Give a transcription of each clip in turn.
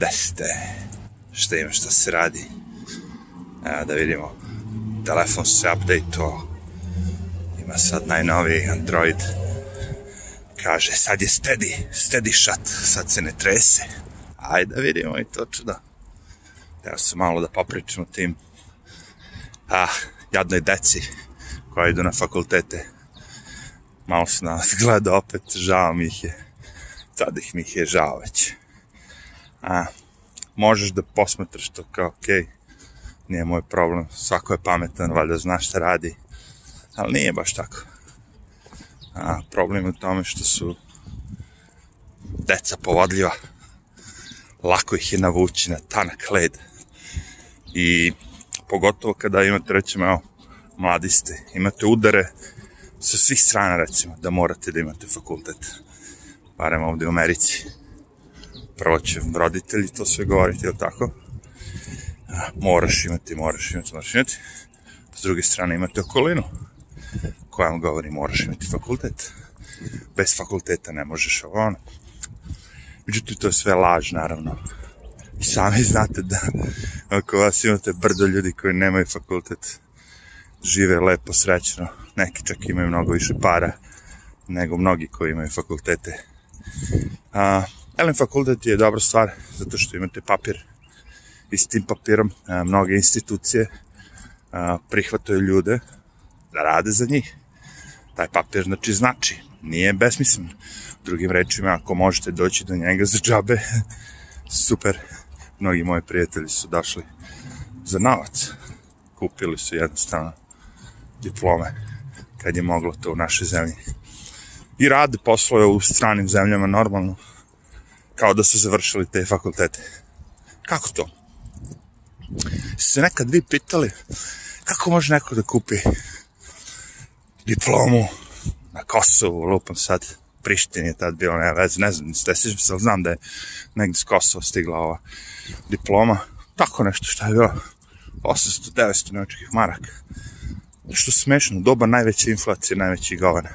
Gde ste? Šta ima, šta se radi? Evo da vidimo. Telefon se update-o. Ima sad najnoviji Android. Kaže, sad je steady, steady shot, sad se ne trese. Ajde da vidimo i to čudo. Evo se malo da popričamo tim a, jadnoj deci koja idu na fakultete. Malo se nas gleda opet, žao mi ih je. Sad ih mi ih je žao već. A, možeš da posmatraš to kao, okay, nije moj problem, svako je pametan, valjda zna šta radi, ali nije baš tako. A, problem je u tome što su deca povodljiva, lako ih je navući na tanak led i pogotovo kada imate, recimo, evo, mladi ste, imate udare sa svih strana, recimo, da morate da imate fakultet, barem ovde u Americi. Prvo će roditelji to sve govoriti, ili tako? Moraš imati, moraš imati, moraš imati. S druge strane imate okolinu koja vam govori moraš imati fakultet. Bez fakulteta ne možeš ovo ono. Međutim, to je sve laž, naravno I sami znate da ako vas imate brdo ljudi koji nemaju fakultet, žive lepo, srećno, neki čak imaju mnogo više para nego mnogi koji imaju fakultete. A, Elen fakultet je dobra stvar zato što imate papir i s tim papirom a, mnoge institucije a, prihvataju ljude da rade za njih. Taj papir znači znači, nije besmislen. Drugim rečima, ako možete doći do njega za džabe, super mnogi moji prijatelji su došli za novac. Kupili su jednostavno diplome kad je moglo to u našoj zemlji. I rade poslove u stranim zemljama normalno, kao da su završili te fakultete. Kako to? Se nekad vi pitali kako može neko da kupi diplomu na Kosovu, lupam sad, Prištini je tad bilo, ne veze, ne znam, ne sećam se, ali znam da je negde s Kosova stigla ova diploma, tako nešto što je bilo 800-900 nemačkih maraka. Što smešno, doba najveće inflacije, najveći govan.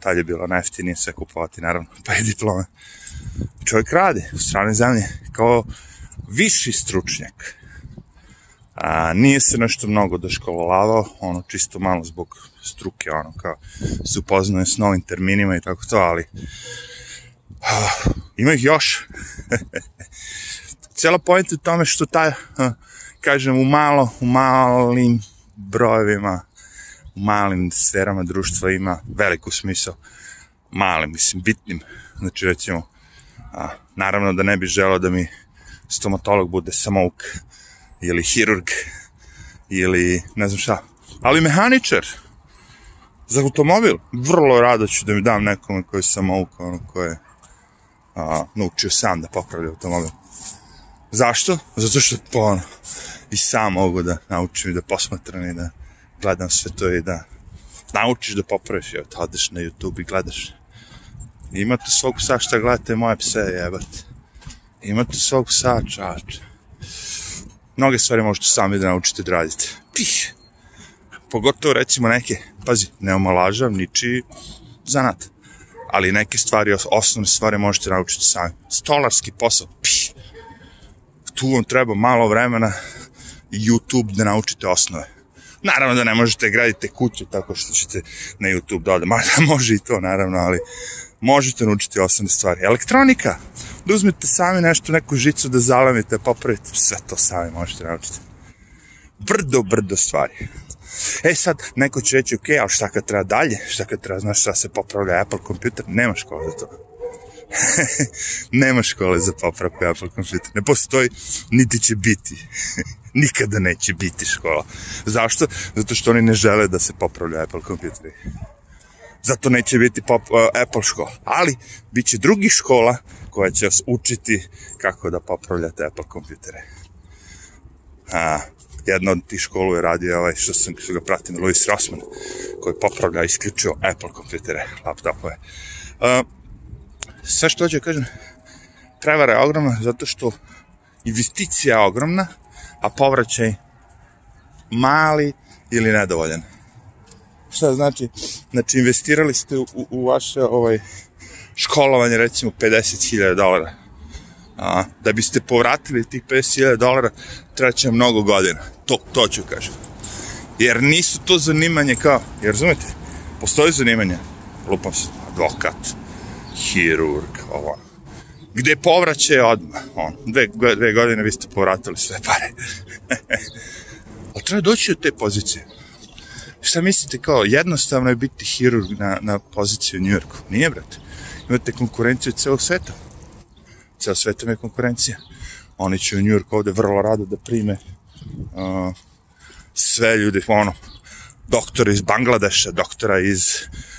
Tad je bilo najeftinije sve kupovati, naravno, pa i diplome. Čovjek radi u strane zemlje kao viši stručnjak. A, nije se nešto mnogo doškolovao, ono čisto malo zbog struke, ono kao se upoznaje s novim terminima i tako to, ali a, ima ih još. cijela pojenta u tome što taj, kažem, u malo, u malim brojevima, u malim sferama društva ima veliku smisao. Malim, mislim, bitnim. Znači, recimo, a, naravno da ne bi želao da mi stomatolog bude samouk ili hirurg ili ne znam šta. Ali mehaničar za automobil, vrlo rado ću da mi dam nekome koji je samouk, ono koje je a, naučio sam da popravlja automobil. Zašto? Zato što po ono, i sam mogu da naučim i da posmatram i da gledam sve to i da naučiš da popraviš, evo, odeš na YouTube i gledaš. Imate svog psa šta gledate moje pse, jebate. Imate svog psa, čače. Mnoge stvari možete sami da naučite da radite. Pih! Pogotovo recimo neke, pazi, ne omalažam niči zanat. Ali neke stvari, osnovne stvari možete naučiti sami. Stolarski posao, pih! tu vam treba malo vremena YouTube da naučite osnove. Naravno da ne možete gradite kuću tako što ćete na YouTube da ode. Mada može i to, naravno, ali možete naučiti osnovne stvari. Elektronika, da uzmete sami nešto, neku žicu da zalemite, popravite, sve to sami možete naučiti. Brdo, brdo stvari. E sad, neko će reći, ok, ali šta kad treba dalje? Šta kad treba, znaš šta se popravlja Apple kompjuter? Nema škola za to. Nema škole za popravku Apple kompjuter. Ne postoji, niti će biti. Nikada neće biti škola. Zašto? Zato što oni ne žele da se popravlja Apple kompjuteri. Zato neće biti pop, uh, Apple škola. Ali, bit će drugih škola koja će vas učiti kako da popravljate Apple kompjutere. A, jedna od tih školu je radio ovaj, što sam što ga pratim, Louis Rossman, koji popravlja isključivo Apple kompjutere, laptopove. Uh, sve što hoću da kažem, prevara je ogromna zato što investicija je ogromna, a povraćaj mali ili nedovoljan. Šta znači? Znači, investirali ste u, u vaše ovaj, školovanje, recimo, 50.000 dolara. A, da biste povratili tih 50.000 dolara, treba će vam mnogo godina. To, to ću kažem. Jer nisu to zanimanje kao, jer razumete, postoji zanimanje, lupam se, advokat, hirurg, ovo, gde povraćaj odmah, on, dve, dve godine vi ste povratili sve pare. Ali treba doći do te pozicije. Šta mislite, kao, jednostavno je biti hirurg na, na poziciji u Njujorku? Nije, brate. Imate konkurenciju celog sveta. Ceo sveta je konkurencija. Oni će u Njujork ovde vrlo rado da prime uh, sve ljude, ono, doktora iz Bangladeša, doktora iz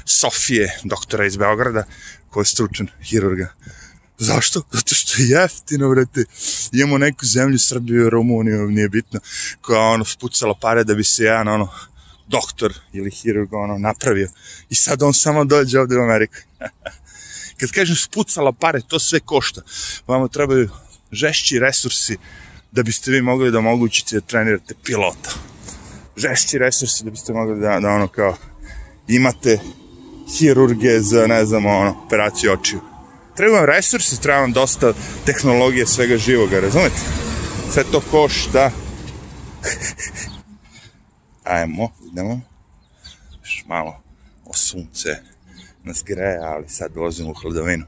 Sofije, doktora iz Beograda, ko je stručan hirurga. Zašto? Zato što je jeftino, brate. Imamo neku zemlju, Srbiju, Rumuniju, nije bitno, koja ono spucala pare da bi se jedan ono doktor ili hirurg ono napravio. I sad on samo dođe ovde u Ameriku. Kad kažem spucala pare, to sve košta. Vama trebaju žešći resursi da biste vi mogli da omogućite da trenirate pilota. Žešći resursi da biste mogli da, da ono kao imate hirurge za, ne znam, ono, operaciju očiju. Treba vam resursi, treba vam dosta tehnologije, svega živoga, razumete? Sve to košta. Ajmo, idemo. Još malo o sunce nas greje, ali sad dolazimo u hladovinu.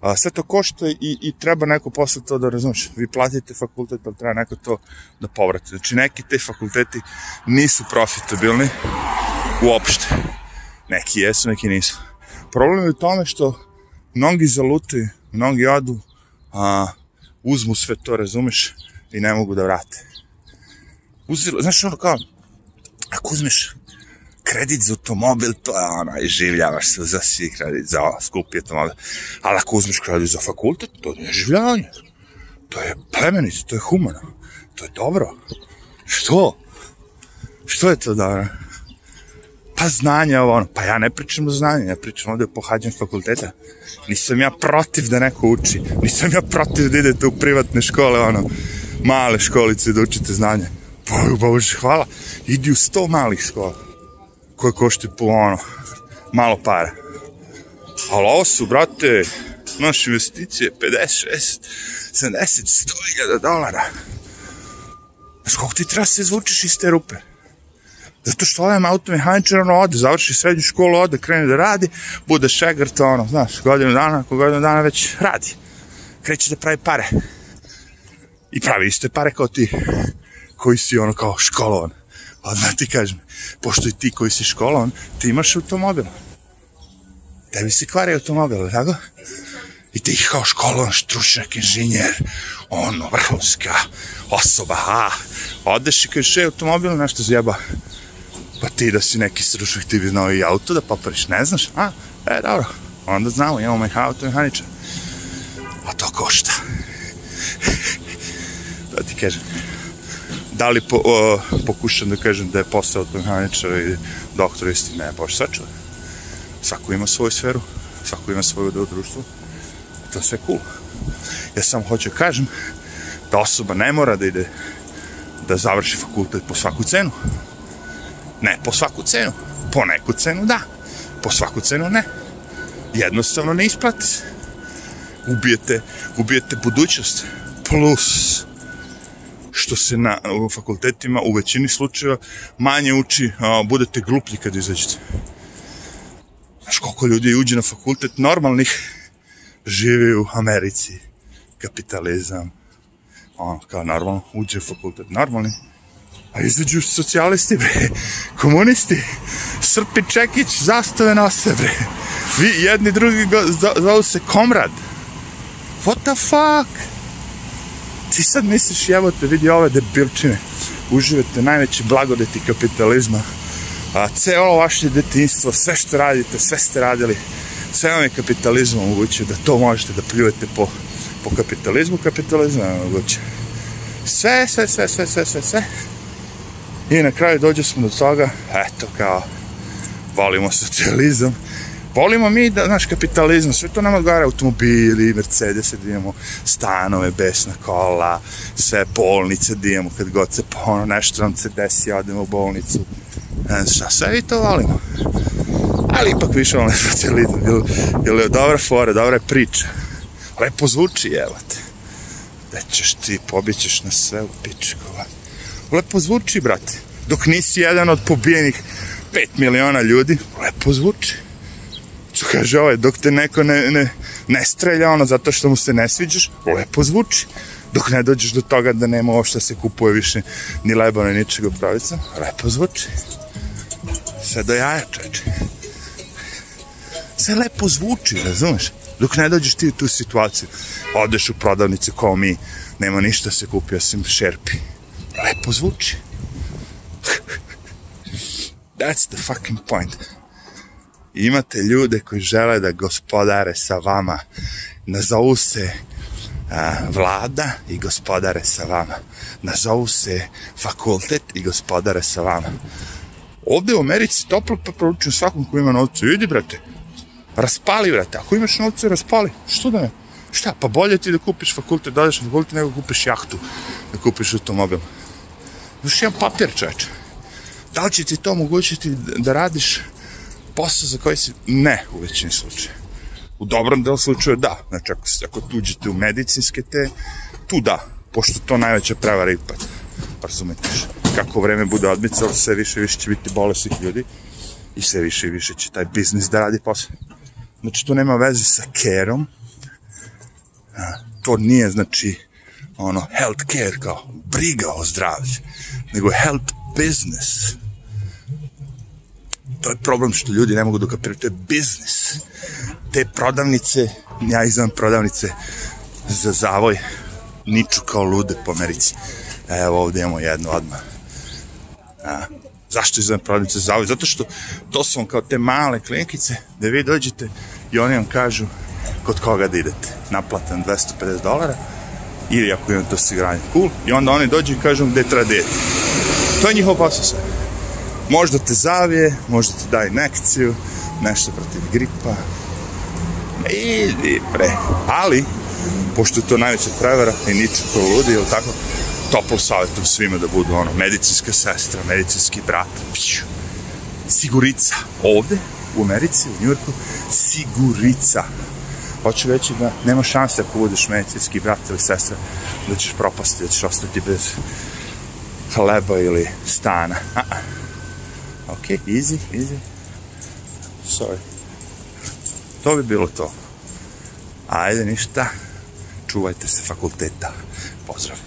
A, sve to košta i, i treba neko posle to da razumeš. Vi platite fakultet, pa treba neko to da povrati. Znači, neki te fakulteti nisu profitabilni uopšte. Neki jesu, neki nisu. Problem je u tome što mnogi zalute, mnogi odu, a, uzmu sve to, razumeš, i ne mogu da vrate. Uzelo, znaš ono kao, ako uzmeš kredit za automobil, to je ono, i življavaš se za svi kredit, za skupi automobil. Ali ako uzmeš kredit za fakultet, to nije življavanje. To je plemenice, to je humano. To je dobro. Što? Što je to dobro? Pa znanje ovo, ono, pa ja ne pričam o znanju, ja pričam ovde o pohađanju fakulteta. Nisam ja protiv da neko uči, nisam ja protiv da idete u privatne škole, ono, male školice da učite znanje. Pa, bože, hvala, idi u sto malih škola koje košte po ono, malo para. Ali ovo su, brate, naše investicije 50, 60, 70, 100 hiljada dolara. Znaš koliko ti treba se izvučeš iz te rupe? Zato što ovaj automehaničar ono ode, završi srednju školu, ode, krene da radi, bude šegrt, ono, znaš, godinu dana, ako godinu dana već radi. Kreće da pravi pare. I pravi iste pare kao ti, koji si ono kao školovan. Pa da ti kažem, pošto i ti koji si školovan, ti imaš automobil. Tebi se kvari automobil, tako? I ti kao školovan stručnjak, inženjer, ono, vrhunska osoba, ha, odeš i kažeš, e, automobil nešto zjeba. Pa ti da si neki stručnjak, ti bi znao i auto da popariš, ne znaš? A, e, dobro, onda znamo, imamo meh auto mehaničar. A to košta. da ti kažem. Da li po, o, pokušam da kažem da je posao od mehaničara i doktora isti, ne, boš sačuvaj. Svako ima svoju sferu, svako ima svoju deo društvu. To je sve cool. Ja sam hoću kažem da osoba ne mora da ide da završi fakultet po svaku cenu. Ne po svaku cenu. Po neku cenu da. Po svaku cenu ne. Jednostavno ne isplati se. Ubijete, ubijete budućnost. Plus, što se na fakultetima u većini slučajeva manje uči, a, budete gluplji kad izađete. Znaš koliko ljudi uđe na fakultet normalnih živi u Americi. Kapitalizam. Ono, kao normalno, uđe fakultet normalni. A izađu socijalisti, bre, komunisti, Srpi Čekić, zastave nose, bre. Vi jedni drugi go, zovu se komrad. What the fuck? Ti sad misliš, evo te vidi ove debilčine, uživate najveće blagodeti kapitalizma, a celo vaše detinstvo, sve što radite, sve ste radili, sve vam je kapitalizam omogućio da to možete da pljujete po, po kapitalizmu, kapitalizam vam omogućio. Sve, sve, sve, sve, sve, sve, sve. I na kraju dođe smo do toga, eto kao, volimo socijalizam, volimo mi da, naš kapitalizam, sve to nam odgovara automobili, Mercedes, da imamo stanove, besna kola, sve bolnice da imamo kad god se ono nešto nam se desi, odemo u bolnicu. Ne znam šta, sve i to volimo. Ali ipak više volim socijalizam, jer, jer je dobra fora, dobra je priča. Lepo zvuči, evo te. Da ćeš ti, pobjećeš na sve u pičku. Lepo zvuči, brate. Dok nisi jedan od pobijenih 5 miliona ljudi, lepo zvuči. Što kaže ovaj, dok te neko ne, ne, ne strelja ono zato što mu se ne sviđaš, lepo zvuči. Dok ne dođeš do toga da nema uopšte se kupuje više ni leba, ni ničega pravica, lepo zvuči. Sve do jaja, čeče. Sve lepo zvuči, razumeš? Dok ne dođeš ti u tu situaciju, odeš u prodavnicu kao mi, nema ništa se kupi osim šerpi. Lepo zvuči. That's the fucking point. Imate ljude koji žele da gospodare sa vama. Nazovu se a, vlada i gospodare sa vama. Nazovu se fakultet i gospodare sa vama. Ovde u Americi toplo preporučujem svakom ko ima novcu. Idi, brate, raspali, brate. Ako imaš novce, raspali. Što da ne? Šta, pa bolje ti da kupiš fakultet, da odeš na fakultet, nego kupiš jahtu, da kupiš automobil. Još jedan papir, čoveče. Da li će ti to omogućiti da radiš posao za koji si... Ne, u većini slučaja. U dobrom delu slučaju da. Znači, ako, ako tuđete u medicinske te, tu da. Pošto to najveća prevara ipak. Razumete Kako vreme bude odmicalo, sve više i više će biti bolesnih ljudi i sve više i više će taj biznis da radi posao. Znači, to nema veze sa care-om. To nije, znači, ono, health care, kao briga o zdravlju, nego health business to je problem što ljudi ne mogu da kapiraju, to je biznis. Te prodavnice, ja izvam prodavnice za zavoj, niču kao lude po Americi. Evo ovde imamo jednu odmah. A, zašto izvam prodavnice za zavoj? Zato što to su vam kao te male klinkice da vi dođete i oni vam kažu kod koga da idete. Naplatan 250 dolara ili ako imate osiguranje, cool. I onda oni dođu i kažu gde treba da idete. To je njihov posao sve možda te zavije, možda ti daje inekciju, nešto protiv gripa. Idi pre. Ali, pošto je to najveća prevara i niče ko ludi, ili tako, toplo savjetujem svima da budu ono, medicinska sestra, medicinski brat, pšu. sigurica. Ovde, u Americi, u Njurku, sigurica. Hoću reći da nema šanse ako budeš medicinski brat ili sestra da ćeš propasti, da ćeš ostati bez hleba ili stana. A -a. Ok, easy, easy. Sorry. To bi bilo to. Ajde, ništa. Čuvajte se fakulteta. Pozdrav.